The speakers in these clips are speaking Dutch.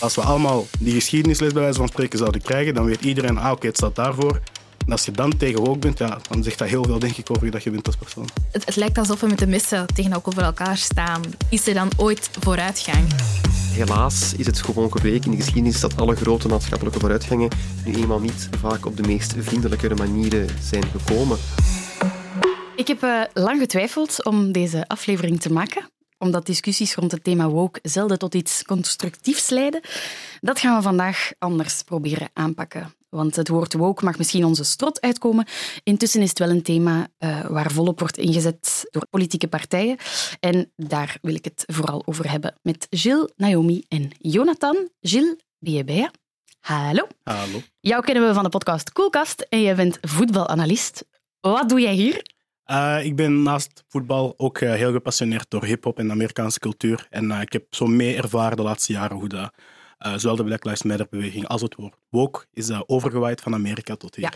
Als we allemaal die geschiedenisles bij wijze van spreken zouden krijgen, dan weet iedereen, ah oké, het staat daarvoor. En als je dan tegen woke bent, ja, dan zegt dat heel veel denk ik over je dat je bent als persoon. Het, het lijkt alsof we met de messen tegenover elkaar staan. Is er dan ooit vooruitgang? Helaas is het gewoon gebleken in de geschiedenis dat alle grote maatschappelijke vooruitgangen nu eenmaal niet vaak op de meest vriendelijkere manieren zijn gekomen. Ik heb uh, lang getwijfeld om deze aflevering te maken omdat discussies rond het thema woke zelden tot iets constructiefs leiden. Dat gaan we vandaag anders proberen aanpakken. Want het woord woke mag misschien onze strot uitkomen. Intussen is het wel een thema uh, waar volop wordt ingezet door politieke partijen. En daar wil ik het vooral over hebben met Gilles, Naomi en Jonathan. Gilles, ben je bij? Hallo. Hallo. Jou kennen we van de podcast Koelkast en jij bent voetbalanalist. Wat doe jij hier? Uh, ik ben naast voetbal ook uh, heel gepassioneerd door hip-hop en de Amerikaanse cultuur. En uh, ik heb zo mee ervaren de laatste jaren hoe dat, zowel de Black Lives Matter-beweging als het woord woke is overgewaaid van Amerika tot hier. Ja.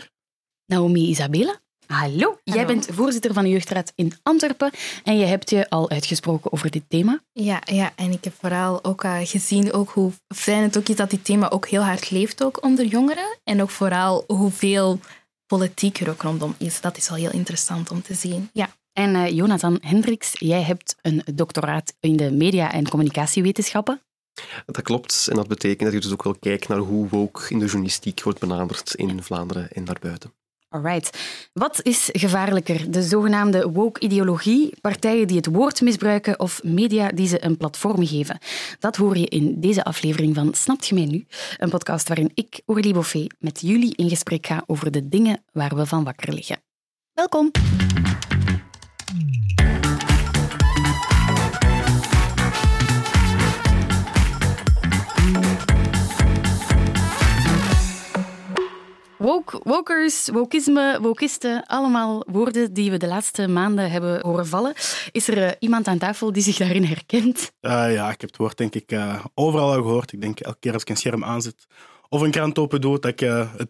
Naomi Isabella, hallo. hallo. Jij bent voorzitter van de Jeugdraad in Antwerpen en je hebt je al uitgesproken over dit thema. Ja, ja en ik heb vooral ook gezien ook hoe fijn het ook is dat dit thema ook heel hard leeft ook onder jongeren. En ook vooral hoeveel politiek er ook rondom is. Dat is wel heel interessant om te zien. Ja. En uh, Jonathan Hendricks, jij hebt een doctoraat in de media- en communicatiewetenschappen. Dat klopt. En dat betekent dat je dus ook wel kijkt naar hoe woke in de journalistiek wordt benaderd in Vlaanderen en daarbuiten. Alright. Wat is gevaarlijker? De zogenaamde woke-ideologie, partijen die het woord misbruiken of media die ze een platform geven? Dat hoor je in deze aflevering van Snapt je mij nu? Een podcast waarin ik, Aurélie Boffet, met jullie in gesprek ga over de dingen waar we van wakker liggen. Welkom! Woke, wokers, wokisme, wokisten, allemaal woorden die we de laatste maanden hebben horen vallen. Is er uh, iemand aan tafel die zich daarin herkent? Uh, ja, ik heb het woord denk ik uh, overal al gehoord. Ik denk elke keer als ik een scherm aanzet of een krant open doe, dat ik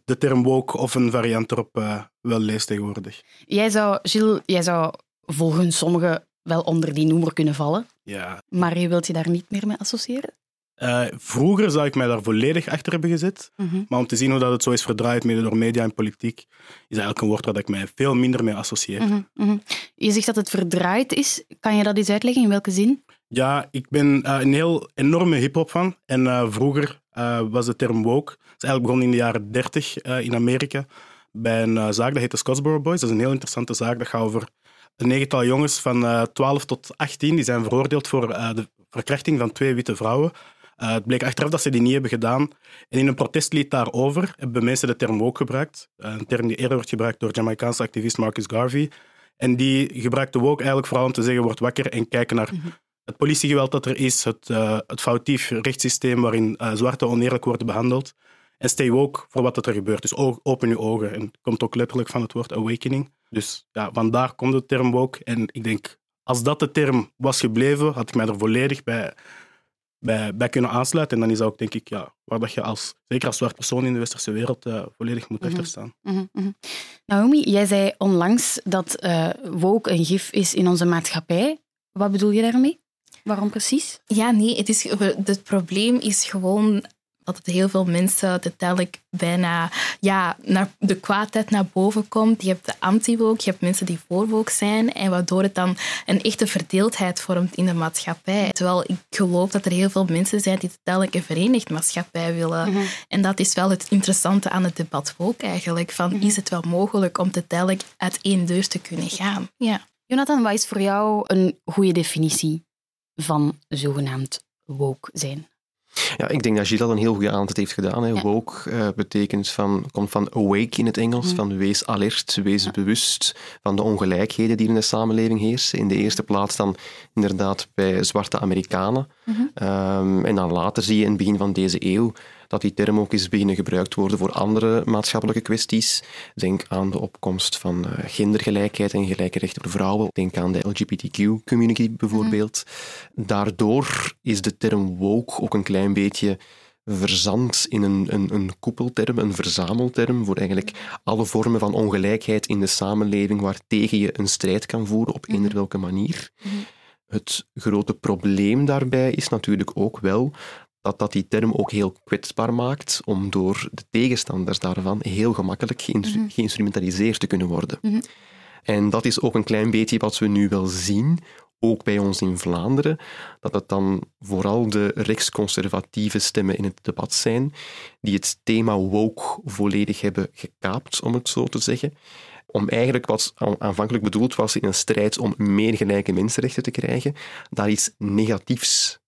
de term woke of een variant erop wel lees tegenwoordig. Jij zou, Gilles, jij zou volgens sommigen wel onder die noemer kunnen vallen. Ja. Maar je wilt je daar niet meer mee associëren? Uh, vroeger zou ik mij daar volledig achter hebben gezet. Mhm. Maar om te zien hoe dat het zo is verdraaid, mede door media en politiek, is eigenlijk een woord waar ik mij veel minder mee associeer. Mhm, mhm. Je zegt dat het verdraaid is. Kan je dat eens uitleggen? In welke zin? Ja, ik ben uh, een heel enorme hip-hop fan. En uh, vroeger was de term woke. Het is eigenlijk begonnen in de jaren 30 in Amerika. Bij een zaak dat heet de Scottsboro Boys. Dat is een heel interessante zaak. Dat gaat over een negental jongens van 12 tot 18. Die zijn veroordeeld voor de verkrachting van twee witte vrouwen. Uh, het bleek achteraf dat ze die niet hebben gedaan. En in een protestlied daarover hebben mensen de term woke gebruikt. Uh, een term die eerder wordt gebruikt door Jamaicaanse activist Marcus Garvey. En die gebruikte woke eigenlijk vooral om te zeggen, word wakker en kijken naar mhm. het politiegeweld dat er is, het, uh, het foutief rechtssysteem waarin zwarte oneerlijk worden behandeld. En stay woke voor wat er gebeurt. Dus open je ogen. En het komt ook letterlijk van het woord awakening. Dus ja, vandaar komt de term woke. En ik denk, als dat de term was gebleven, had ik mij er volledig bij bij, bij kunnen aansluiten. En dan is dat ook, denk ik, ja, waar dat je als, zeker als zwart persoon in de westerse wereld uh, volledig moet mm -hmm. achterstaan. Mm -hmm. Naomi, jij zei onlangs dat uh, woke een gif is in onze maatschappij. Wat bedoel je daarmee? Waarom precies? Ja, nee, het, is, het probleem is gewoon dat het heel veel mensen uiteindelijk bijna ja, naar de kwaadheid naar boven komt. Je hebt de anti-woke, je hebt mensen die voor zijn en waardoor het dan een echte verdeeldheid vormt in de maatschappij. Terwijl ik geloof dat er heel veel mensen zijn die uiteindelijk een verenigd maatschappij willen. Mhm. En dat is wel het interessante aan het debat ook eigenlijk. Van, mhm. Is het wel mogelijk om uiteindelijk uit één deur te kunnen gaan? Ja. Jonathan, wat is voor jou een goede definitie van zogenaamd woke zijn? Ja, ik denk dat Gilles een heel goede aanzet heeft gedaan. Hè. Woke uh, betekent van, komt van awake in het Engels, mm. van wees alert, wees bewust van de ongelijkheden die in de samenleving heersen. In de eerste plaats dan inderdaad bij zwarte Amerikanen. Mm-hmm. um, en dan later zie je in het begin van deze eeuw dat die term ook is beginnen gebruikt worden voor andere maatschappelijke kwesties. Denk aan de opkomst van eh, gendergelijkheid en gelijke rechten voor vrouwen. Denk aan de LGBTQ-community bijvoorbeeld. Daardoor is de term woke ook een klein beetje verzand in een, een, een koepelterm, een verzamelterm voor eigenlijk alle vormen van ongelijkheid in de samenleving waartegen je een strijd kan voeren op eender mhm. welke manier. Mhm. Het grote probleem daarbij is natuurlijk ook wel dat dat die term ook heel kwetsbaar maakt om door de tegenstanders daarvan heel gemakkelijk geïnstrumentaliseerd te kunnen worden. En dat is ook een klein beetje wat we nu wel zien, ook bij ons in Vlaanderen, dat het dan vooral de rechtsconservatieve stemmen in het debat zijn, die het thema woke volledig hebben gekaapt, om het zo te zeggen. Om eigenlijk wat aanvankelijk bedoeld was in een strijd om meer gelijke mensenrechten te krijgen, daar iets negatiefs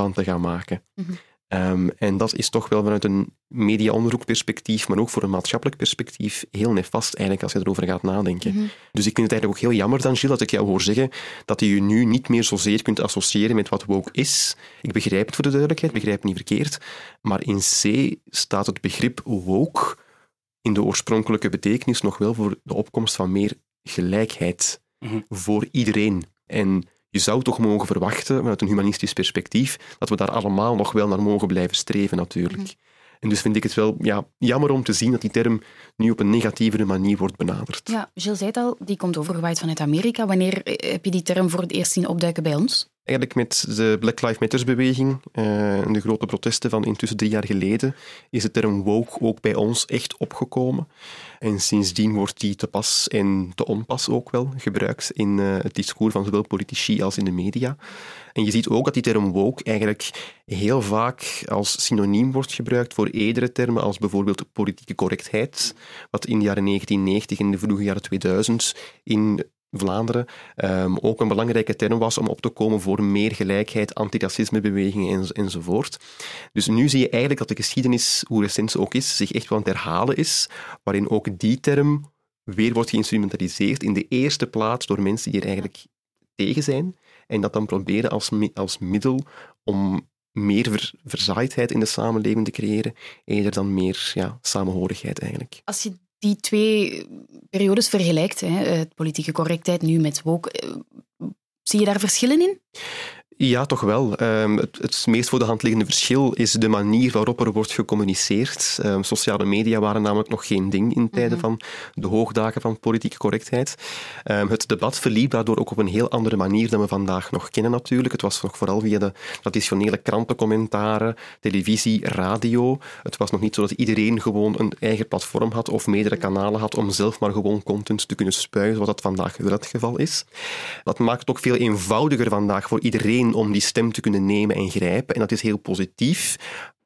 van te gaan maken. Mhm. Ehm, en dat is toch wel vanuit een mediaonderzoekperspectief, maar ook voor een maatschappelijk perspectief, heel nefast eigenlijk als je erover gaat nadenken. Mhm. Dus ik vind het eigenlijk ook heel jammer dan, Gilles, dat ik jou hoor zeggen dat je je nu niet meer zozeer kunt associëren met wat woke is. Ik begrijp het voor de duidelijkheid, begrijp het niet verkeerd, maar in C staat het begrip woke in de oorspronkelijke betekenis nog wel voor de opkomst van meer gelijkheid mhm. voor iedereen. En je zou toch mogen verwachten, vanuit een humanistisch perspectief, dat we daar allemaal nog wel naar mogen blijven streven, natuurlijk. Mhm. En dus vind ik het wel ja, jammer om te zien dat die term nu op een negatievere manier wordt benaderd. Ja, Gilles zei het al, die komt overgewaaid vanuit Amerika. Wanneer eh, heb je die term voor het eerst zien opduiken bij ons? Eigenlijk met de Black Lives Matter-beweging uh, en de grote protesten van intussen drie jaar geleden is de term woke ook bij ons echt opgekomen. En sindsdien wordt die te pas en te onpas ook wel gebruikt in uh, het discours van zowel politici als in de media. En je ziet ook dat die term woke eigenlijk heel vaak als synoniem wordt gebruikt voor eerdere termen als bijvoorbeeld politieke correctheid, wat in de jaren 1990 en de vroege jaren 2000 in Vlaanderen um, ook een belangrijke term was om op te komen voor meer gelijkheid, antiracismebewegingen en, enzovoort. Dus nu zie je eigenlijk dat de geschiedenis, hoe recent ze ook is, zich echt wel aan het herhalen is, waarin ook die term weer wordt geïnstrumentaliseerd in de eerste plaats door mensen die er eigenlijk tegen zijn en dat dan proberen als, als middel om meer ver, verzaaidheid in de samenleving te creëren, eerder dan meer ja, samenhorigheid eigenlijk. Als je die twee periodes vergelijkt, hè, politieke correctheid nu met woke, eh, zie je daar verschillen in? Ja, toch wel. Ehm, het, het, meest voor de hand liggende verschil is de manier waarop er wordt gecommuniceerd. Um, sociale media waren namelijk nog geen ding in tijden mhm. van de hoogdagen van politieke correctheid. Um, het debat verliep daardoor ook op een heel andere manier dan we vandaag nog kennen natuurlijk. Het was nog vooral via de traditionele krantencommentaren, televisie, radio. Het was nog niet zo dat iedereen gewoon een eigen platform had of meerdere kanalen had om zelf maar gewoon content te kunnen spuien, zoals dat vandaag wel het geval is. Dat maakt het ook veel eenvoudiger vandaag voor iedereen om die stem te kunnen nemen en grijpen. En dat is heel positief.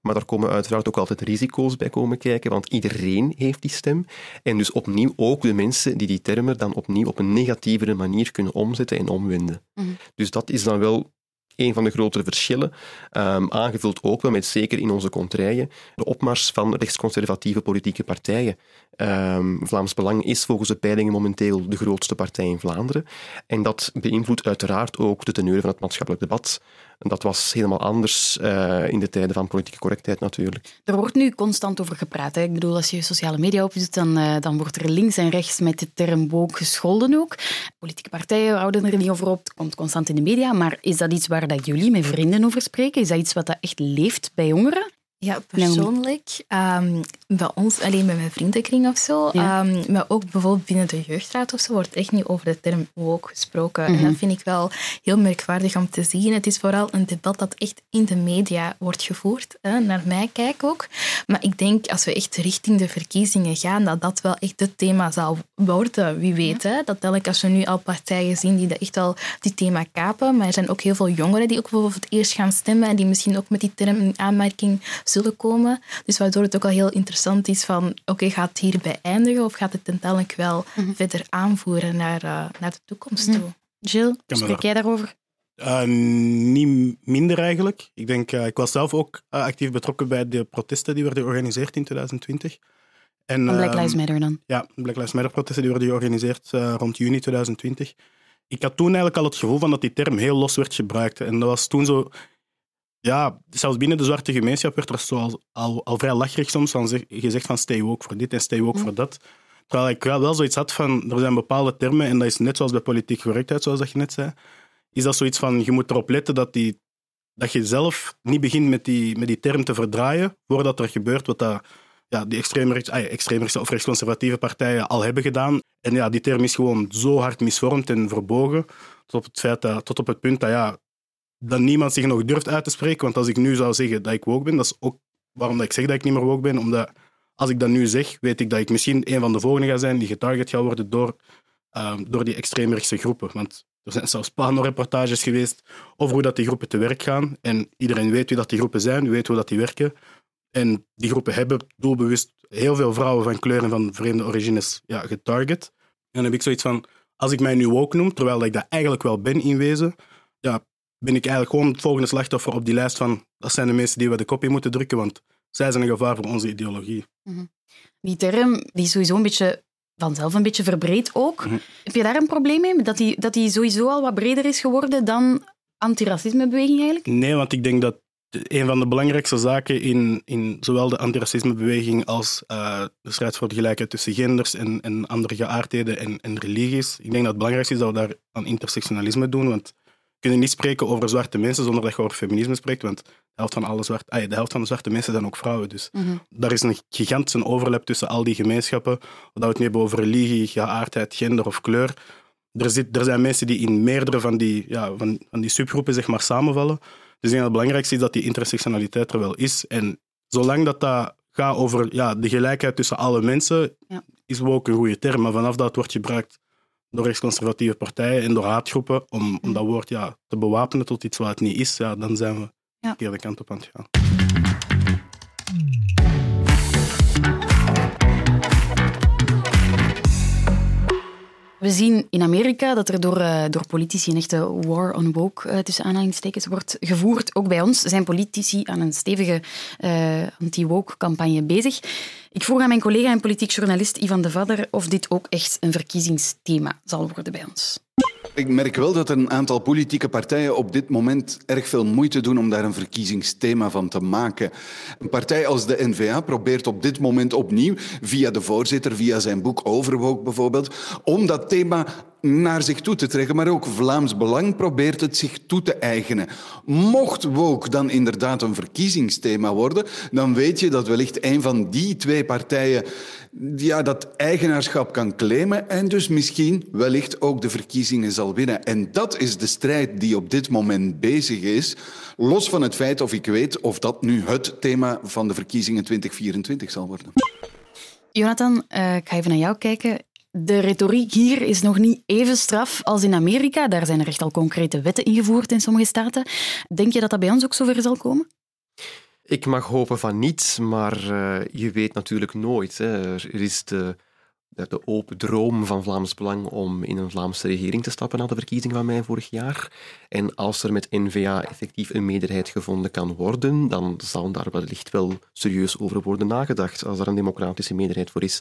Maar daar komen uiteraard ook altijd risico's bij komen kijken, want iedereen heeft die stem. En dus opnieuw ook de mensen die die termen dan opnieuw op een negatievere manier kunnen omzetten en omwenden. Mhm. Dus dat is dan wel een van de grotere verschillen, um, aangevuld ook wel met, zeker in onze contraien, de opmars van rechtsconservatieve politieke partijen. Um, Vlaams Belang is volgens de peilingen momenteel de grootste partij in Vlaanderen. En dat beïnvloedt uiteraard ook de teneur van het maatschappelijk debat. Dat was helemaal anders uh, in de tijden van politieke correctheid natuurlijk. Er wordt nu constant over gepraat. Ik bedoel, als je sociale media opzoekt, dan, uh, dan wordt er links en rechts met de term woke gescholden ook. Politieke partijen houden er niet over op. Het komt constant in de media. Maar is dat iets waar dat jullie met vrienden over spreken? Is dat iets wat dat echt leeft bij jongeren? Ja, persoonlijk, um, bij ons, alleen bij mijn vriendenkring of zo, ehm, maar ook bijvoorbeeld binnen de jeugdraad of zo, wordt echt niet over de term woke gesproken. En mhm. dat vind ik wel heel merkwaardig om te zien. Het is vooral een debat dat echt in de media wordt gevoerd, hè, naar mij kijk ook. Maar ik denk, als we echt richting de verkiezingen gaan, dat dat wel echt het thema zal worden. Wie weet, hè? dat telkens als we nu al partijen zien die dat echt wel die thema kapen, maar er zijn ook heel veel jongeren die ook bijvoorbeeld eerst gaan stemmen en die misschien ook met die term in aanmerking zullen komen. Dus waardoor het ook al heel interessant is van, oké, gaat het hierbij eindigen of gaat het uiteindelijk wel mhm. verder aanvoeren naar, uh, naar de toekomst mhm. toe? Gilles, spreek jij daarover? Uh, niet minder eigenlijk. Ik denk, uh, ik was zelf ook actief betrokken bij de protesten die werden georganiseerd in 2020. En, Black ehm, Lives Matter dan? Ja, Black Lives Matter protesten die werden georganiseerd rond juni 2020. Ik had toen eigenlijk al het gevoel van dat die term heel los werd gebruikt. En dat was toen zo ja, zelfs binnen de zwarte gemeenschap werd er zo al, al, vrij lacherig soms van gezegd van stay woke voor dit en stay woke mm. voor dat. Terwijl ik wel, wel zoiets had van, er zijn bepaalde termen, en dat is net zoals bij politiek correctheid, zoals dat je net zei, is dat zoiets van, je moet erop letten dat, die, dat je zelf niet begint met die, met die term te verdraaien, voordat er gebeurt wat dat, ja, die extreemrechtse, ah extreemrechtse of rechtsconservatieve partijen al hebben gedaan. En ja, die term is gewoon zo hard misvormd en verbogen, tot op het, feit dat, tot op het punt dat ja, dat niemand zich nog durft uit te spreken. Want als ik nu zou zeggen dat ik woke ben, dat is ook waarom dat ik zeg dat ik niet meer woke ben. Omdat als ik dat nu zeg, weet ik dat ik misschien een van de volgende ga zijn die getarget gaat worden door, ehm, door die extreemrechtse groepen. Want er zijn zelfs pano-reportages geweest over hoe dat die groepen te werk gaan. En iedereen weet wie dat die groepen zijn, weet hoe dat die werken. En die groepen hebben doelbewust heel veel vrouwen van kleur en van vreemde origines ja, getarget. En dan heb ik zoiets van, als ik mij nu woke noem, terwijl ik dat eigenlijk wel ben in wezen, ja, ben ik eigenlijk gewoon het volgende slachtoffer op die lijst van dat zijn de mensen die we de kopie moeten drukken, want zij zijn een gevaar voor onze ideologie. Mhm. Die term die is sowieso een beetje vanzelf een beetje verbreed ook. Mhm. Heb je daar een probleem mee? Dat die, dat die sowieso al wat breder is geworden dan antiracismebeweging eigenlijk? Nee, want ik denk dat een van de belangrijkste zaken in, in zowel de antiracismebeweging als uh, de strijd voor de gelijkheid tussen genders en, en andere geaardheden en, en religies, ik denk dat het belangrijkste is dat we daar aan intersectionalisme doen, want kunnen niet spreken over zwarte mensen zonder dat je over feminisme spreekt, want de helft van, alle zwart, ay, de helft van de zwarte mensen zijn ook vrouwen. Dus Mhm. daar is een gigantische overlap tussen al die gemeenschappen. Of dat we het nu hebben over religie, geaardheid, gender of kleur. Er, zit, er zijn mensen die in meerdere van die, ja, van, van die subgroepen zeg maar, samenvallen. Dus ik denk dat het belangrijkste is dat die intersectionaliteit er wel is. En zolang dat dat gaat over ja, de gelijkheid tussen alle mensen, Ja. is woke een goede term. Maar vanaf dat het wordt gebruikt door rechtsconservatieve partijen en door haatgroepen om, om dat woord ja, te bewapenen tot iets wat het niet is, ja, dan zijn we Ja. de verkeerde kant op aan het gaan. We zien in Amerika dat er door, eh, door politici een echte war on woke eh, tussen aanhalingstekens wordt gevoerd. Ook bij ons zijn politici aan een stevige eh, anti-woke-campagne bezig. Ik vroeg aan mijn collega en politiek journalist Ivan de Vadder of dit ook echt een verkiezingsthema zal worden bij ons. Ik merk wel dat een aantal politieke partijen op dit moment erg veel moeite doen om daar een verkiezingsthema van te maken. Een partij als de N-VA probeert op dit moment opnieuw, via de voorzitter, via zijn boek Overwoke bijvoorbeeld, om dat thema naar zich toe te trekken. Maar ook Vlaams Belang probeert het zich toe te eigenen. Mocht woke dan inderdaad een verkiezingsthema worden, dan weet je dat wellicht een van die twee partijen ja, dat eigenaarschap kan claimen en dus misschien wellicht ook de verkiezingen zal winnen. En dat is de strijd die op dit moment bezig is, los van het feit of ik weet of dat nu het thema van de verkiezingen 2024 zal worden. Jonathan, eh, ik ga even naar jou kijken. De retoriek hier is nog niet even straf als in Amerika. Daar zijn er echt al concrete wetten ingevoerd in sommige staten. Denk je dat dat bij ons ook zover zal komen? Ik mag hopen van niet, maar eh, je weet natuurlijk nooit. Hè. Er is de, de, open droom van Vlaams Belang om in een Vlaamse regering te stappen na de verkiezingen van mei vorig jaar. En als er met N-VA effectief een meerderheid gevonden kan worden, dan zal daar wellicht wel serieus over worden nagedacht, als er een democratische meerderheid voor is.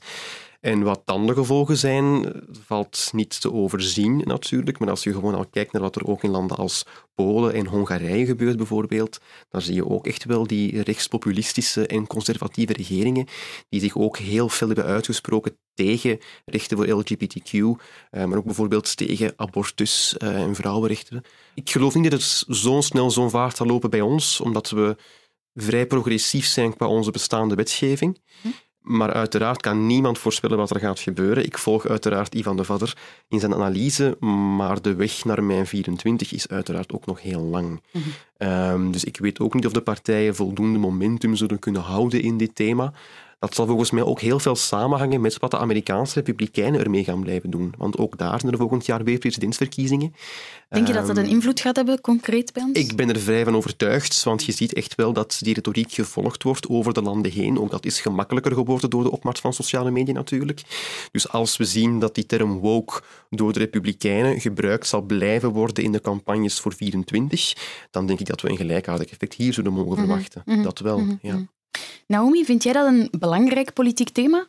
En wat dan de gevolgen zijn, valt niet te overzien natuurlijk. Maar als je gewoon al kijkt naar wat er ook in landen als Polen en Hongarije gebeurt bijvoorbeeld, dan zie je ook echt wel die rechtspopulistische en conservatieve regeringen die zich ook heel fel hebben uitgesproken tegen rechten voor LGBTQ, eh, maar ook bijvoorbeeld tegen abortus eh, en vrouwenrechten. Ik geloof niet dat het zo snel zo'n vaart zal lopen bij ons, omdat we vrij progressief zijn qua onze bestaande wetgeving. Maar uiteraard kan niemand voorspellen wat er gaat gebeuren. Ik volg uiteraard Ivan de Vadder in zijn analyse, maar de weg naar mijn 24 is uiteraard ook nog heel lang. Ehm, dus ik weet ook niet of de partijen voldoende momentum zullen kunnen houden in dit thema. Dat zal volgens mij ook heel veel samenhangen met wat de Amerikaanse republikeinen ermee gaan blijven doen. Want ook daar zijn er volgend jaar weer presidentsverkiezingen. Denk je dat dat een invloed gaat hebben, concreet bij ons? Ik ben er vrij van overtuigd, want je ziet echt wel dat die retoriek gevolgd wordt over de landen heen. Ook dat is gemakkelijker geworden door de opmars van sociale media natuurlijk. Dus als we zien dat die term woke door de Republikeinen gebruikt zal blijven worden in de campagnes voor 24, dan denk ik dat we een gelijkaardig effect hier zullen mogen verwachten. Dat wel, ja. Naomi, vind jij dat een belangrijk politiek thema?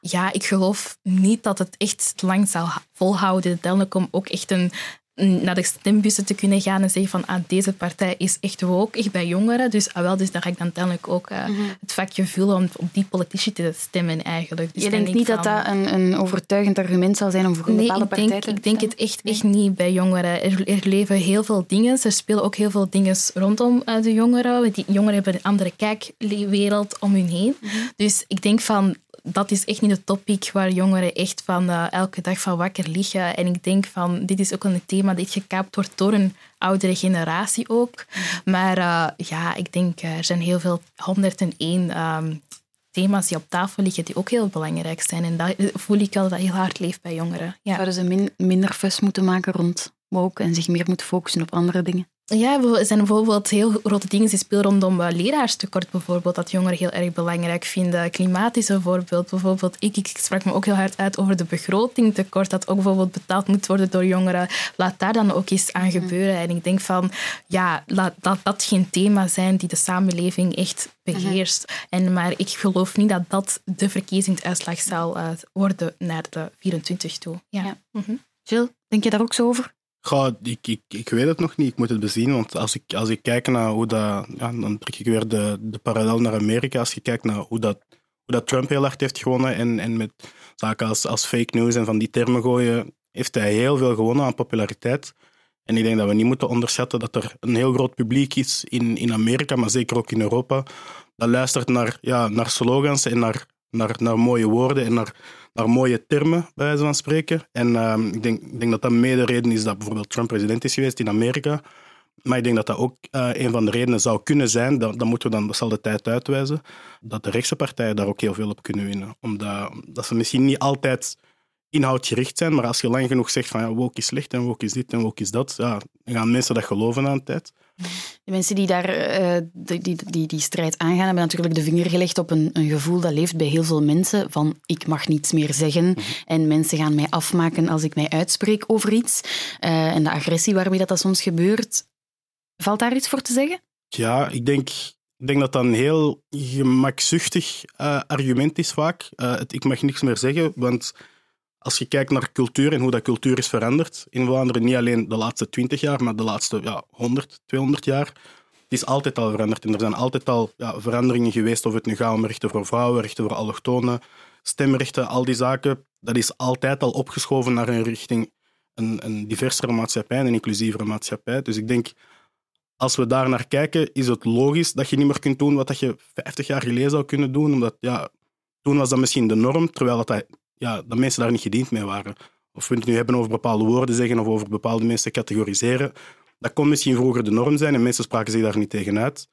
Ja, ik geloof niet dat het echt lang zal volhouden uiteindelijk om ook echt een- naar de stembussen te kunnen gaan en zeggen van ah, deze partij is echt woke, echt bij jongeren. Dus, ah, wel, dus daar ga ik dan uiteindelijk ook eh, het vakje vullen om op die politici te stemmen eigenlijk. Dus je dan denkt denk niet dat dat een, een overtuigend argument zal zijn om voor een Nee, bepaalde partij denk, te ik denk het echt, echt niet bij jongeren. Er, er leven heel veel dingen. Er spelen ook heel veel dingen rondom eh, de jongeren. Die jongeren hebben een andere kijkwereld om hun heen. Dus ik denk van, dat is echt niet het topic waar jongeren echt van eh, elke dag van wakker liggen. En ik denk van, dit is ook een thema dat gekaapt wordt door een oudere generatie ook. Maar uh, ja, ik denk er zijn heel veel 101 um, thema's die op tafel liggen die ook heel belangrijk zijn. En dat voel ik al dat heel hard leeft bij jongeren. Ja. Zouden ze min, minder fuss moeten maken rond woke en zich meer moeten focussen op andere dingen? Ja, er zijn bijvoorbeeld heel grote dingen die spelen rondom uh, leraarstekort bijvoorbeeld, dat jongeren heel erg belangrijk vinden. Klimaat is een voorbeeld. Bijvoorbeeld, ik, ik sprak me ook heel hard uit over de begrotingtekort, dat ook bijvoorbeeld betaald moet worden door jongeren. Laat daar dan ook eens aan gebeuren. En ik denk van, ja, laat dat, dat geen thema zijn die de samenleving echt beheerst. En, maar ik geloof niet dat dat de verkiezingsuitslag zal uh, worden naar de 24 toe. Ja. ja. Mhm. Jill, denk je daar ook zo over? Goh, ik, ik, ik weet het nog niet. Ik moet het bezien. Want als ik, als ik kijk naar hoe dat... Ja, dan trek ik weer de, de parallel naar Amerika. Als je kijkt naar hoe dat, hoe dat Trump heel hard heeft gewonnen en, en met zaken als, als fake news en van die termen gooien, heeft hij heel veel gewonnen aan populariteit. En ik denk dat we niet moeten onderschatten dat er een heel groot publiek is in, in Amerika, maar zeker ook in Europa, dat luistert naar, ja, naar slogans en naar, naar, naar mooie woorden en naar naar mooie termen, bij wijze van spreken. En ehm, ik, denk, ik denk dat dat mede reden is dat bijvoorbeeld Trump president is geweest in Amerika. Maar ik denk dat dat ook uh, een van de redenen zou kunnen zijn, dat, dat, moeten we dan, zal de tijd uitwijzen, dat de rechtse partijen daar ook heel veel op kunnen winnen. Omdat dat ze misschien niet altijd inhoudgericht zijn, maar als je lang genoeg zegt van ja, woke is slecht en woke is dit en woke is dat, ja, dan gaan mensen dat geloven aan de tijd. De mensen die daar uh, die, die, die, die, strijd aangaan, hebben natuurlijk de vinger gelegd op een, een, gevoel dat leeft bij heel veel mensen van ik mag niets meer zeggen mhm. en mensen gaan mij afmaken als ik mij uitspreek over iets. Uh, en de agressie waarmee dat, dat soms gebeurt. Valt daar iets voor te zeggen? Ja, ik denk, ik denk dat dat een heel gemakzuchtig uh, argument is vaak. Het, ik mag niks meer zeggen, want als je kijkt naar cultuur en hoe dat cultuur is veranderd in Vlaanderen, niet alleen de laatste 20 jaar, maar de laatste ja, 100, 200 jaar, het is altijd al veranderd. En er zijn altijd al ja, veranderingen geweest, of het nu gaat om rechten voor vrouwen, rechten voor allochtonen, stemrechten, al die zaken. Dat is altijd al opgeschoven naar een richting een, een diversere maatschappij, een inclusievere maatschappij. Dus ik denk, als we daar naar kijken, is het logisch dat je niet meer kunt doen wat je 50 jaar geleden zou kunnen doen. Omdat ja, toen was dat misschien de norm, terwijl dat ja, dat mensen daar niet gediend mee waren. Of we het nu hebben over bepaalde woorden zeggen of over bepaalde mensen categoriseren. Dat kon misschien vroeger de norm zijn en mensen spraken zich daar niet tegen uit.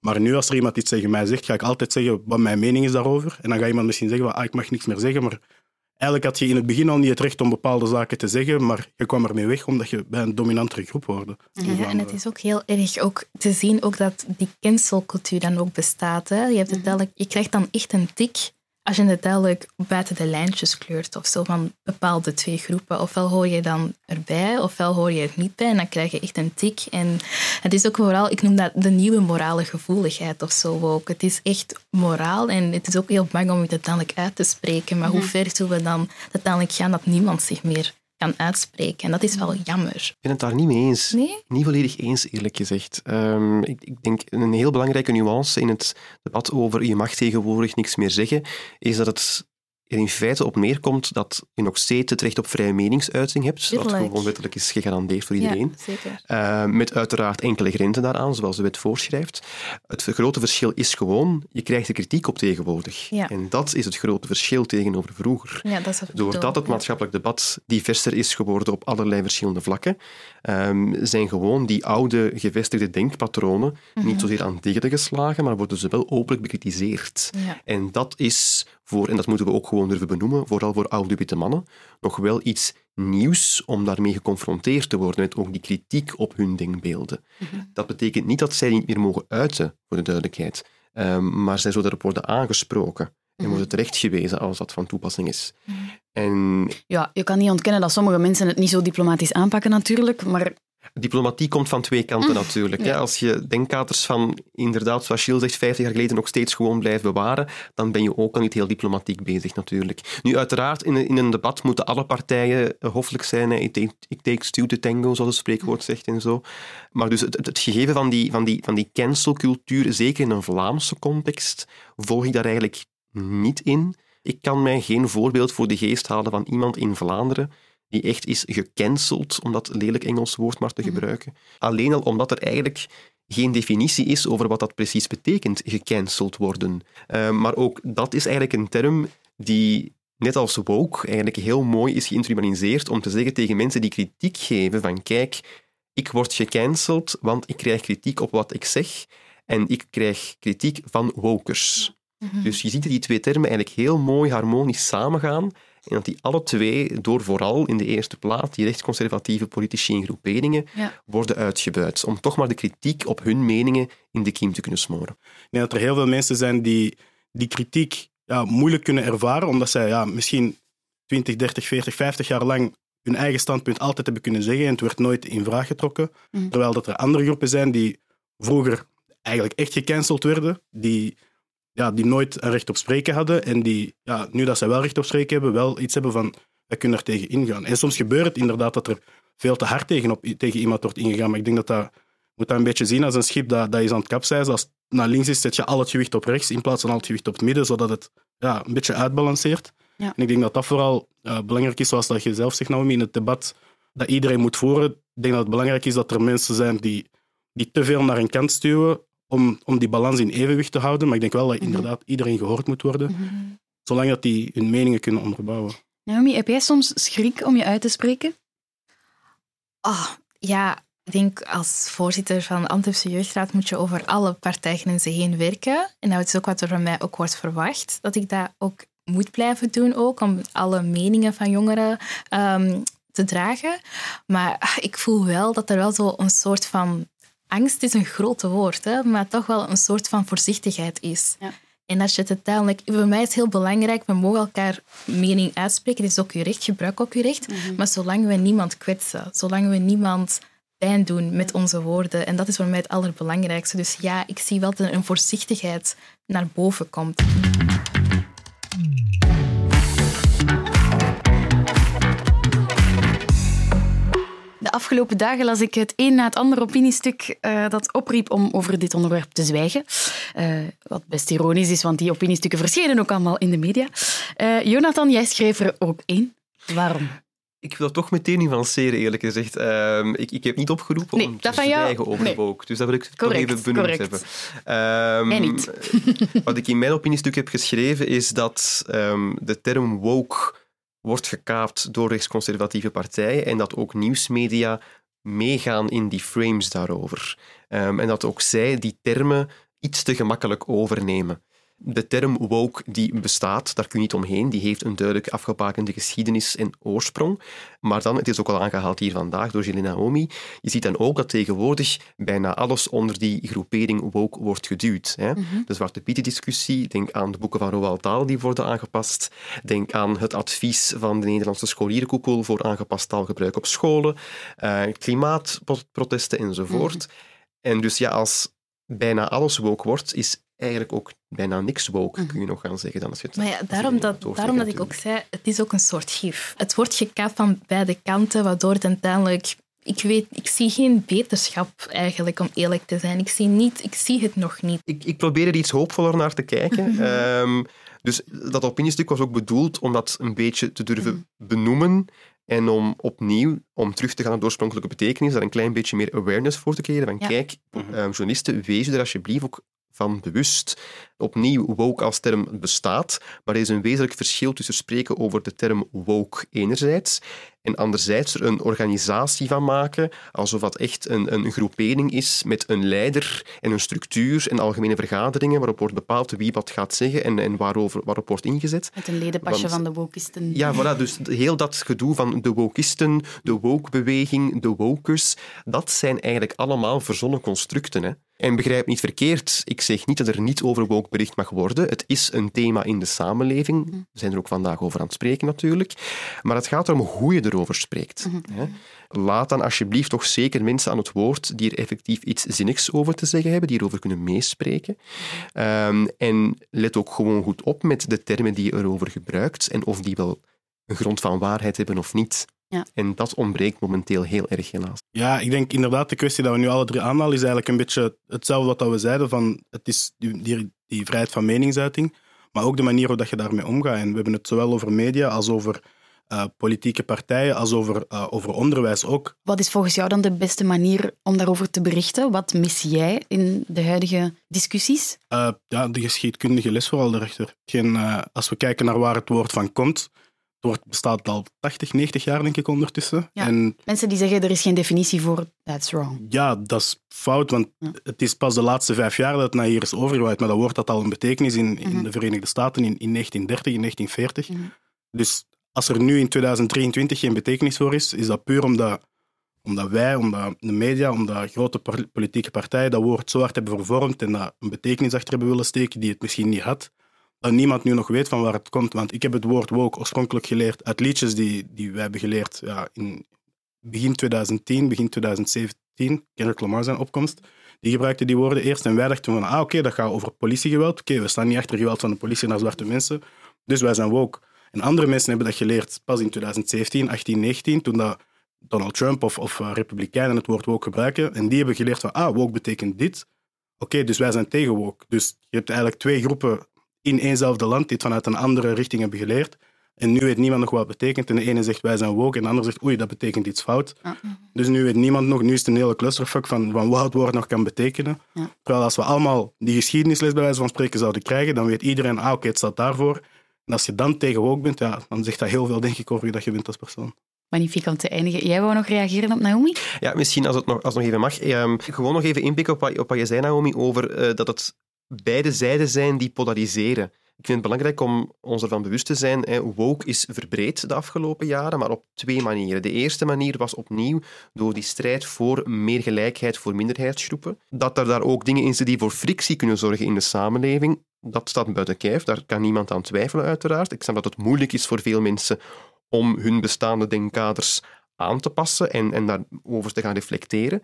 Maar nu, als er iemand iets tegen mij zegt, ga ik altijd zeggen wat mijn mening is daarover. En dan gaat iemand misschien zeggen, ah, ik mag niks meer zeggen. Maar eigenlijk had je in het begin al niet het recht om bepaalde zaken te zeggen, maar je kwam ermee weg omdat je bij een dominantere groep hoorde. Ja, en het is ook heel erg ook te zien ook dat die cancelcultuur dan ook bestaat. Hè. Je, hebt het mhm. je krijgt dan echt een tik als je het duidelijk buiten de lijntjes kleurt of zo van bepaalde twee groepen, ofwel hoor je dan erbij, ofwel hoor je er niet bij en dan krijg je echt een tik. En het is ook vooral, ik noem dat de nieuwe morale gevoeligheid of zo ook. Het is echt moraal en het is ook heel bang om het uiteindelijk uit te spreken, maar hoe mhm. ver zullen we dan uiteindelijk gaan dat niemand zich meer kan uitspreken. En dat is wel jammer. Ik ben het daar niet mee eens. Nee? Niet volledig eens, eerlijk gezegd. Um, ik, ik, denk een heel belangrijke nuance in het debat over je mag tegenwoordig niks meer zeggen, is dat het er in feite op neerkomt dat je nog steeds het recht op vrije meningsuiting hebt, wat gewoon wettelijk is gegarandeerd voor iedereen. Ja, zeker. Uh, met uiteraard enkele grenzen daaraan, zoals de wet voorschrijft. Het grote verschil is gewoon, je krijgt er kritiek op tegenwoordig. Ja. En dat is het grote verschil tegenover vroeger. Ja, dat Doordat het maatschappelijk debat diverser is geworden op allerlei verschillende vlakken, um, zijn gewoon die oude gevestigde denkpatronen niet mhm. zozeer aan diggelen geslagen, maar worden ze wel openlijk bekritiseerd. En dat is voor, en dat moeten we ook gewoon durven benoemen, vooral voor oude witte mannen, nog wel iets nieuws om daarmee geconfronteerd te worden met ook die kritiek op hun denkbeelden. Mhm. Dat betekent niet dat zij niet meer mogen uiten, voor de duidelijkheid, um, maar zij zullen erop worden aangesproken en mhm. worden terechtgewezen als dat van toepassing is. Mhm. En... Ja, je kan niet ontkennen dat sommige mensen het niet zo diplomatisch aanpakken natuurlijk, maar Diplomatie komt van twee kanten mm. natuurlijk. Ja. Als je denkkaders van, inderdaad, zoals Gilles zegt, 50 jaar geleden nog steeds gewoon blijft bewaren, dan ben je ook al niet heel diplomatiek bezig natuurlijk. Nu, uiteraard, in, in een debat moeten alle partijen eh, hoffelijk zijn. Ik take, it takes two to tango, zoals het spreekwoord zegt en zo. Maar dus het, het, gegeven van die, van, die, van die cancelcultuur, zeker in een Vlaamse context, volg ik daar eigenlijk niet in. Ik kan mij geen voorbeeld voor de geest halen van iemand in Vlaanderen die echt is gecanceld, om dat lelijk Engels woord maar te mhm. gebruiken. Alleen al omdat er eigenlijk geen definitie is over wat dat precies betekent, gecanceld worden. Uh, maar ook dat is eigenlijk een term die, net als woke, eigenlijk heel mooi is geïnstrumentaliseerd om te zeggen tegen mensen die kritiek geven van kijk, ik word gecanceld, want ik krijg kritiek op wat ik zeg en ik krijg kritiek van wokers. Mhm. Dus je ziet dat die twee termen eigenlijk heel mooi harmonisch samengaan en dat die alle twee door vooral in de eerste plaats die rechtsconservatieve politici en groeperingen Ja. worden uitgebuit, om toch maar de kritiek op hun meningen in de kiem te kunnen smoren. Ik denk dat er heel veel mensen zijn die die kritiek ja, moeilijk kunnen ervaren, omdat zij ja, misschien 20, 30, 40, 50 jaar lang hun eigen standpunt altijd hebben kunnen zeggen en het werd nooit in vraag getrokken. Mhm. Terwijl dat er andere groepen zijn die vroeger eigenlijk echt gecanceld werden, die, ja, die nooit recht op spreken hadden en die, ja, nu dat zij wel recht op spreken hebben, wel iets hebben van, wij kunnen er tegen ingaan. En soms gebeurt het inderdaad dat er veel te hard tegen, op, tegen iemand wordt ingegaan, maar ik denk dat dat moet dat een beetje zien als een schip dat, dat is aan het kapseizen. Als het naar links is, zet je al het gewicht op rechts in plaats van al het gewicht op het midden, zodat het ja, een beetje uitbalanceert. Ja. En ik denk dat dat vooral eh, belangrijk is, zoals dat je zelf zegt, Naomi, in het debat dat iedereen moet voeren. Ik denk dat het belangrijk is dat er mensen zijn die, die te veel naar een kant stuwen om, om die balans in evenwicht te houden. Maar ik denk wel dat Mhm. inderdaad iedereen gehoord moet worden, Mhm. zolang dat die hun meningen kunnen onderbouwen. Naomi, heb jij soms schrik om je uit te spreken? Oh, ja, ik denk als voorzitter van de Antwerpse Jeugdraad moet je over alle partijgrenzen heen werken. En dat is ook wat er van mij ook wordt verwacht, dat ik dat ook moet blijven doen, ook, om alle meningen van jongeren ehm, te dragen. Maar ik voel wel dat er wel zo een soort van... Angst is een grote woord, hè, maar toch wel een soort van voorzichtigheid is. Ja. En als je het uiteindelijk... Voor mij is het heel belangrijk, we mogen elkaar mening uitspreken. Het is ook je recht, gebruik ook je recht. Maar zolang we niemand kwetsen, zolang we niemand pijn doen met onze woorden, en dat is voor mij het allerbelangrijkste. Dus ja, ik zie wel dat er een voorzichtigheid naar boven komt. Afgelopen dagen las ik het een na het andere opiniestuk eh, dat opriep om over dit onderwerp te zwijgen. Eh, wat best ironisch is, want die opiniestukken verschenen ook allemaal in de media. Eh, Jonathan, jij schreef er ook één. Waarom? Ik wil toch meteen nuanceren, eerlijk gezegd. Ehm, ik, ik heb niet opgeroepen Nee, om te zwijgen over nee. woke. Dus dat wil ik Correct, toch even benoemd correct. hebben. Ehm, Mij niet. Wat ik in mijn opiniestuk heb geschreven is dat ehm, de term woke wordt gekaapt door rechtsconservatieve partijen en dat ook nieuwsmedia meegaan in die frames daarover. Ehm, en dat ook zij die termen iets te gemakkelijk overnemen. De term woke die bestaat, daar kun je niet omheen. Die heeft een duidelijk afgebakende geschiedenis en oorsprong. Maar dan, het is ook al aangehaald hier vandaag door Gilles Naomi, je ziet dan ook dat tegenwoordig bijna alles onder die groepering woke wordt geduwd. Hè? De Zwarte Pieten-discussie, denk aan de boeken van Roald Dahl die worden aangepast, denk aan het advies van de Nederlandse scholierenkoepel voor aangepast taalgebruik op scholen, eh, klimaatprotesten enzovoort. En dus ja, als bijna alles woke wordt, is eigenlijk ook bijna niks woke, kun je nog gaan zeggen. Dan als je het, Maar ja, daarom dat, daarom dat ik ook zei, het is ook een soort gif. Het wordt gekaapt van beide kanten, waardoor het uiteindelijk... Ik, weet, ik zie geen beterschap eigenlijk, om eerlijk te zijn. Ik zie, niet, ik zie het nog niet. Ik, ik probeer er iets hoopvoller naar te kijken. Ehm, dus dat opiniestuk was ook bedoeld om dat een beetje te durven benoemen en om opnieuw, om terug te gaan naar de oorspronkelijke betekenis, daar een klein beetje meer awareness voor te creëren. Van Ja. kijk, ehm, journalisten, wees je er alsjeblieft ook van bewust. Opnieuw, woke als term bestaat, maar er is een wezenlijk verschil tussen spreken over de term woke enerzijds en anderzijds er een organisatie van maken, alsof dat echt een, een groepering is met een leider en een structuur en algemene vergaderingen waarop wordt bepaald wie wat gaat zeggen en, en waarover, waarop wordt ingezet. Met een ledenpasje Want- van de wokisten. Ja, voilà, dus heel dat gedoe van de wokisten, de woke-beweging, de wokers, dat zijn eigenlijk allemaal verzonnen constructen. Hè. En begrijp niet verkeerd, ik zeg niet dat er niet over woke bericht mag worden. Het is een thema in de samenleving. We zijn er ook vandaag over aan het spreken natuurlijk. Maar het gaat erom hoe je erover spreekt. hè. Laat dan alsjeblieft toch zeker mensen aan het woord die er effectief iets zinnigs over te zeggen hebben, die erover kunnen meespreken. Ehm, en let ook gewoon goed op met de termen die je erover gebruikt en of die wel een grond van waarheid hebben of niet. Ja. En dat ontbreekt momenteel heel erg helaas. Ja, ik denk inderdaad, de kwestie dat we nu alle drie aanhalen, is eigenlijk een beetje hetzelfde wat dat we zeiden. Van, het is die, die, die vrijheid van meningsuiting, maar ook de manier hoe dat je daarmee omgaat. En we hebben het zowel over media als over eh, politieke partijen, als over, eh, over onderwijs ook. Wat is volgens jou dan de beste manier om daarover te berichten? Wat mis jij in de huidige discussies? Eh, ja, de geschiedkundige les vooral daarachter. Geen, eh, als we kijken naar waar het woord van komt, wordt, bestaat al 80, 90 jaar, denk ik, ondertussen. Ja. En Mensen die zeggen er is geen definitie voor, that's wrong. ja, dat is fout, want Ja. het is pas de laatste vijf jaar dat het naar hier is overgewaaid. Maar dat woord had al een betekenis in, in Mhm. de Verenigde Staten in, in 1930, in 1940. Mhm. Dus als er nu in 2023 geen betekenis voor is, is dat puur omdat, omdat wij, omdat de media, omdat grote politieke partijen dat woord zo hard hebben vervormd en daar een betekenis achter hebben willen steken die het misschien niet had. Niemand nu nog weet van waar het komt. Want ik heb het woord woke oorspronkelijk geleerd uit liedjes die, die wij hebben geleerd ja, in begin 2010, begin 2017. Kendrick Lamar zijn opkomst. Die gebruikte die woorden eerst. En wij dachten van, ah oké, dat gaat over politiegeweld. Oké, we staan niet achter geweld van de politie naar zwarte mensen. Dus wij zijn woke. En andere mensen hebben dat geleerd pas in 2017, 18, 19, toen dat Donald Trump of, of eh, Republikeinen het woord woke gebruiken. En die hebben geleerd van, ah, woke betekent dit. Oké, dus wij zijn tegen woke. Dus je hebt eigenlijk twee groepen in éénzelfde land die het vanuit een andere richting hebben geleerd. En nu weet niemand nog wat het betekent. En de ene zegt wij zijn woke en de ander zegt oei, dat betekent iets fout. Ja. Dus nu weet niemand nog, nu is het een hele clusterfuck van, van wat het woord nog kan betekenen. Ja. Terwijl als we allemaal die geschiedenisles bij wijze van spreken zouden krijgen, dan weet iedereen, ah oké, het staat daarvoor. En als je dan tegen woke bent, ja, dan zegt dat heel veel denk ik over je dat je bent als persoon. Magnifiek om te eindigen. Jij wou nog reageren op Naomi? Ja, misschien als het nog, als het nog even mag. Ehm, gewoon nog even inpikken op wat, op wat je zei, Naomi, over eh, dat het beide zijden zijn die polariseren. Ik vind het belangrijk om ons ervan bewust te zijn. Woke is verbreed de afgelopen jaren, maar op twee manieren. De eerste manier was opnieuw door die strijd voor meer gelijkheid voor minderheidsgroepen. Dat er daar ook dingen in zitten die voor frictie kunnen zorgen in de samenleving. Dat staat buiten kijf, daar kan niemand aan twijfelen, uiteraard. Ik snap dat het moeilijk is voor veel mensen om hun bestaande denkkaders aan te passen en, en daarover te gaan reflecteren.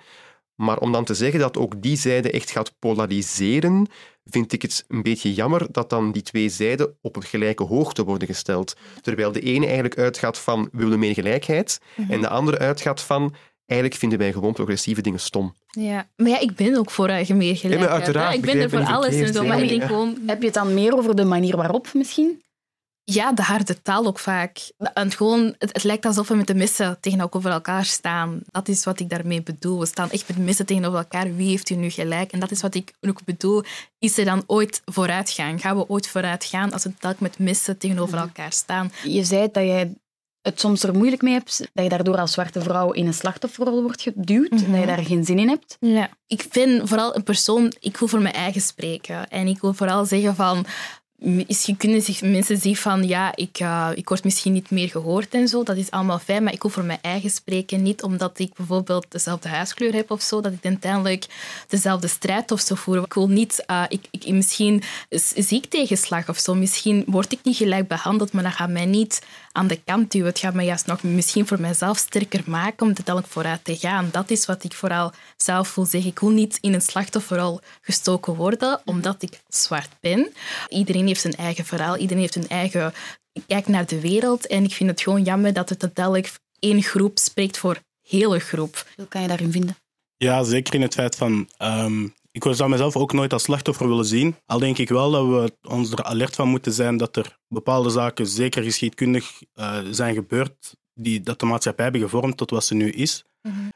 Maar om dan te zeggen dat ook die zijde echt gaat polariseren, vind ik het een beetje jammer dat dan die twee zijden op een gelijke hoogte worden gesteld. Terwijl de ene eigenlijk uitgaat van we willen meer gelijkheid en de andere uitgaat van eigenlijk vinden wij gewoon progressieve dingen stom. Ja, maar ja, ik ben ook voor uh, meer gelijkheid. uiteraard, ik ben er voor alles en zo, maar ik ja. denk gewoon... Heb je het dan meer over de manier waarop misschien? Ja, de harde taal ook vaak. En gewoon, het, het lijkt alsof we met de messen tegenover elkaar staan. Dat is wat ik daarmee bedoel. We staan echt met de messen tegenover elkaar. Wie heeft u nu gelijk? En dat is wat ik ook bedoel. Is er dan ooit vooruitgang? Gaan we ooit vooruit gaan als we telkens met messen tegenover elkaar staan? Je zei dat jij het soms er moeilijk mee hebt, dat je daardoor als zwarte vrouw in een slachtofferrol wordt geduwd, Mhm. dat je daar geen zin in hebt. Ja. Ik vind vooral een persoon, ik wil voor mijn eigen spreken. En ik wil vooral zeggen van, misschien kunnen zich mensen zeggen van, ja, ik, eh, ik word misschien niet meer gehoord en zo. Dat is allemaal fijn, maar ik wil voor mijn eigen spreken. Niet omdat ik bijvoorbeeld dezelfde huiskleur heb of zo, dat ik uiteindelijk dezelfde strijd of zo voer. Ik wil niet, eh, ik, ik, misschien zie ik tegenslag of zo. Misschien word ik niet gelijk behandeld, maar dat gaat mij niet aan de kant duwen. Het gaat mij juist nog misschien voor mezelf sterker maken om uiteindelijk vooruit te gaan. Dat is wat ik vooral zelf wil zeggen. Ik wil niet in een slachtofferrol gestoken worden, omdat ik zwart ben. Iedereen heeft zijn eigen verhaal, iedereen heeft een eigen kijk naar de wereld. En ik vind het gewoon jammer dat het uiteindelijk één groep spreekt voor hele groep. Hoe kan je daarin vinden? Ja, zeker in het feit van. ehm, ik zou mezelf ook nooit als slachtoffer willen zien. Al denk ik wel dat we ons er alert van moeten zijn dat er bepaalde zaken, zeker geschiedkundig, eh, zijn gebeurd, die dat de maatschappij hebben gevormd tot wat ze nu is.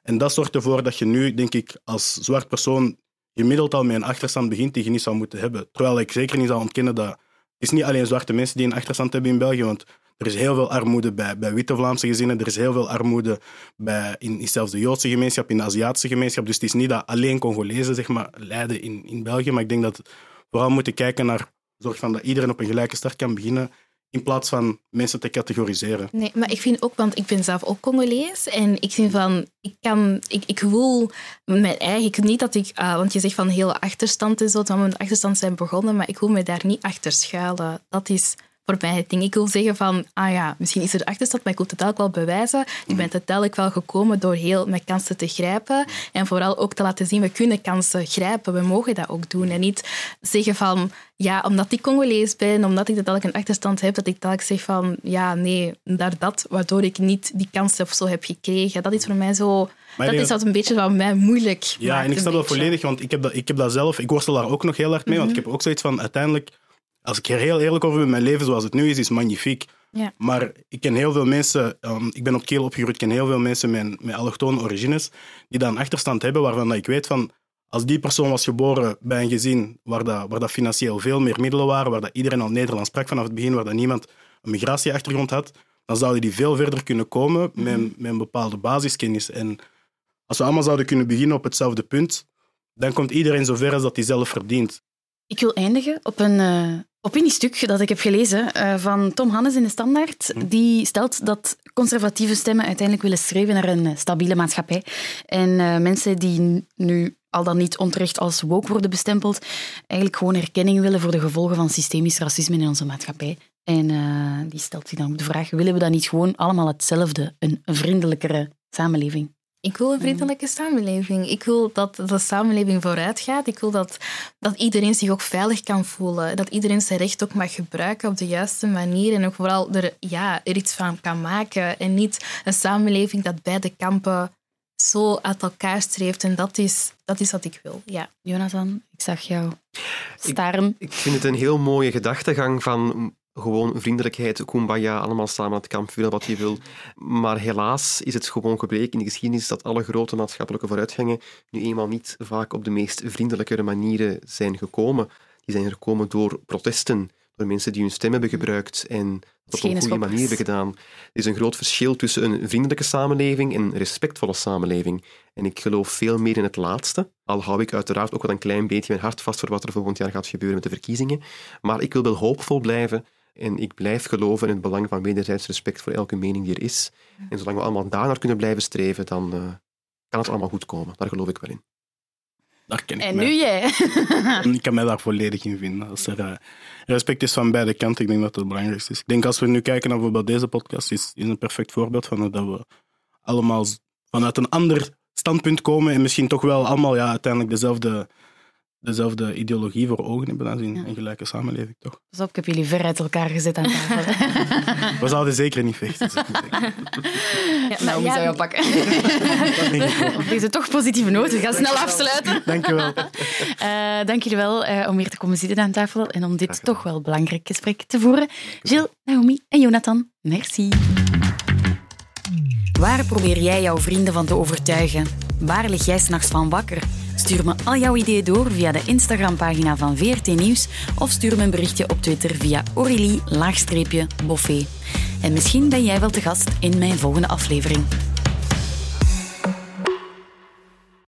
En dat zorgt ervoor dat je nu, denk ik, als zwart persoon gemiddeld al met een achterstand begint die je niet zou moeten hebben. Terwijl ik zeker niet zou ontkennen dat het is niet alleen zwarte mensen die een achterstand hebben in België, want er is heel veel armoede bij, bij witte Vlaamse gezinnen, er is heel veel armoede bij, in, in zelfs de Joodse gemeenschap, in de Aziatische gemeenschap. Dus het is niet dat alleen Congolezen zeg maar, lijden in, in België, maar ik denk dat we vooral moeten kijken naar zorg van dat iedereen op een gelijke start kan beginnen, in plaats van mensen te categoriseren. Nee, maar ik vind ook, want ik ben zelf ook Congolees en ik vind van, ik kan, ik, ik wil mijn eigen, niet dat ik, ah, want je zegt van hele achterstand en zo, dat we met achterstand zijn begonnen, maar ik wil me daar niet achter schuilen. Dat is voor mij het ding. Ik wil zeggen van, ah ja, misschien is er achterstand, maar ik wil het ook wel bewijzen. Ik ben uiteindelijk wel gekomen door heel mijn kansen te grijpen en vooral ook te laten zien, we kunnen kansen grijpen, we mogen dat ook doen. En niet zeggen van, ja, omdat ik Congolees ben, omdat ik uiteindelijk een achterstand heb, dat ik telkens zeg van, ja, nee, daar dat, waardoor ik niet die kansen of zo heb gekregen. Dat is voor mij zo... dat is dat- een beetje wat mij moeilijk Ja, maakt, en ik snap dat volledig, want ik heb dat, ik heb dat zelf, ik worstel daar ook nog heel hard mee, want ik heb ook zoiets van, uiteindelijk, als ik er heel eerlijk over ben, mijn leven zoals het nu is, is magnifiek. Ja. Maar ik ken heel veel mensen, um, ik ben op Kiel opgegroeid, ik ken heel veel mensen met, met allochtone origines, die dan achterstand hebben waarvan dat ik weet van, als die persoon was geboren bij een gezin waar, dat, waar dat financieel veel meer middelen waren, waar dat iedereen al Nederlands sprak vanaf het begin, waar dat niemand een migratieachtergrond had, dan zouden die veel verder kunnen komen met, met een bepaalde basiskennis. En als we allemaal zouden kunnen beginnen op hetzelfde punt, dan komt iedereen zover als dat hij zelf verdient. Ik wil eindigen op een uh, opiniestuk dat ik heb gelezen uh, van Tom Hannes in de Standaard. Hm. Die stelt dat conservatieve stemmen uiteindelijk willen streven naar een eh, stabiele maatschappij. En uh, mensen die nu al dan niet onterecht als woke worden bestempeld, eigenlijk gewoon erkenning willen voor de gevolgen van systemisch racisme in onze maatschappij. En die stelt zich dan ook de vraag, willen we dan niet gewoon allemaal hetzelfde, een vriendelijkere samenleving? Ik wil een vriendelijke samenleving. Ik wil dat de samenleving vooruit gaat. Ik wil dat, dat iedereen zich ook veilig kan voelen. Dat iedereen zijn recht ook mag gebruiken op de juiste manier. En ook vooral er, ja, er iets van kan maken. En niet een samenleving dat beide kampen zo uit elkaar streeft. En dat is, dat is wat ik wil. Ja. Jonathan, ik zag jou staren. Ik, ik vind het een heel mooie gedachtegang van gewoon vriendelijkheid, kumbaya, allemaal samen aan het kamp vuren wat je wil. Maar helaas is het gewoon gebleken in de geschiedenis dat alle grote maatschappelijke vooruitgangen nu eenmaal niet vaak op de meest vriendelijkere manieren zijn gekomen. Die zijn gekomen door protesten, door mensen die hun stem hebben gebruikt en dat op een goede manier hebben gedaan. Er is een groot verschil tussen een vriendelijke samenleving en een respectvolle samenleving. En ik geloof veel meer in het laatste. Al hou ik uiteraard ook wel een klein beetje mijn hart vast voor wat er volgend jaar gaat gebeuren met de verkiezingen. Maar ik wil wel hoopvol blijven en ik blijf geloven in het belang van wederzijds respect voor elke mening die er is. En zolang we allemaal daarnaar kunnen blijven streven, dan uh, kan het allemaal goed komen. Daar geloof ik wel in. Daar ken ik en mij. nu jij. ik kan mij daar volledig in vinden. Als er uh, respect is van beide kanten, ik denk dat dat het belangrijkste is. Ik denk als we nu kijken naar bijvoorbeeld deze podcast, is, is een perfect voorbeeld van dat we allemaal vanuit een ander standpunt komen en misschien toch wel allemaal ja, uiteindelijk dezelfde dezelfde ideologie voor ogen hebben als in ja. een gelijke samenleving, toch? Pas op, ik heb jullie ver uit elkaar gezet aan tafel. We zouden zeker niet vechten. ja, nou, wie zou je pakken? Op deze toch positieve noot. We gaan snel afsluiten. Dank je wel. Uh, dank jullie wel uh, om hier te komen zitten aan tafel en om dit toch wel belangrijk gesprek te voeren. Gilles, Naomi en Jonathan, merci. Waar probeer jij jouw vrienden van te overtuigen? Waar lig jij s'nachts van wakker? Stuur me al jouw ideeën door via de Instagram-pagina van VRT Nieuws of stuur me een berichtje op Twitter via Aurélie-Boffé. En misschien ben jij wel te gast in mijn volgende aflevering.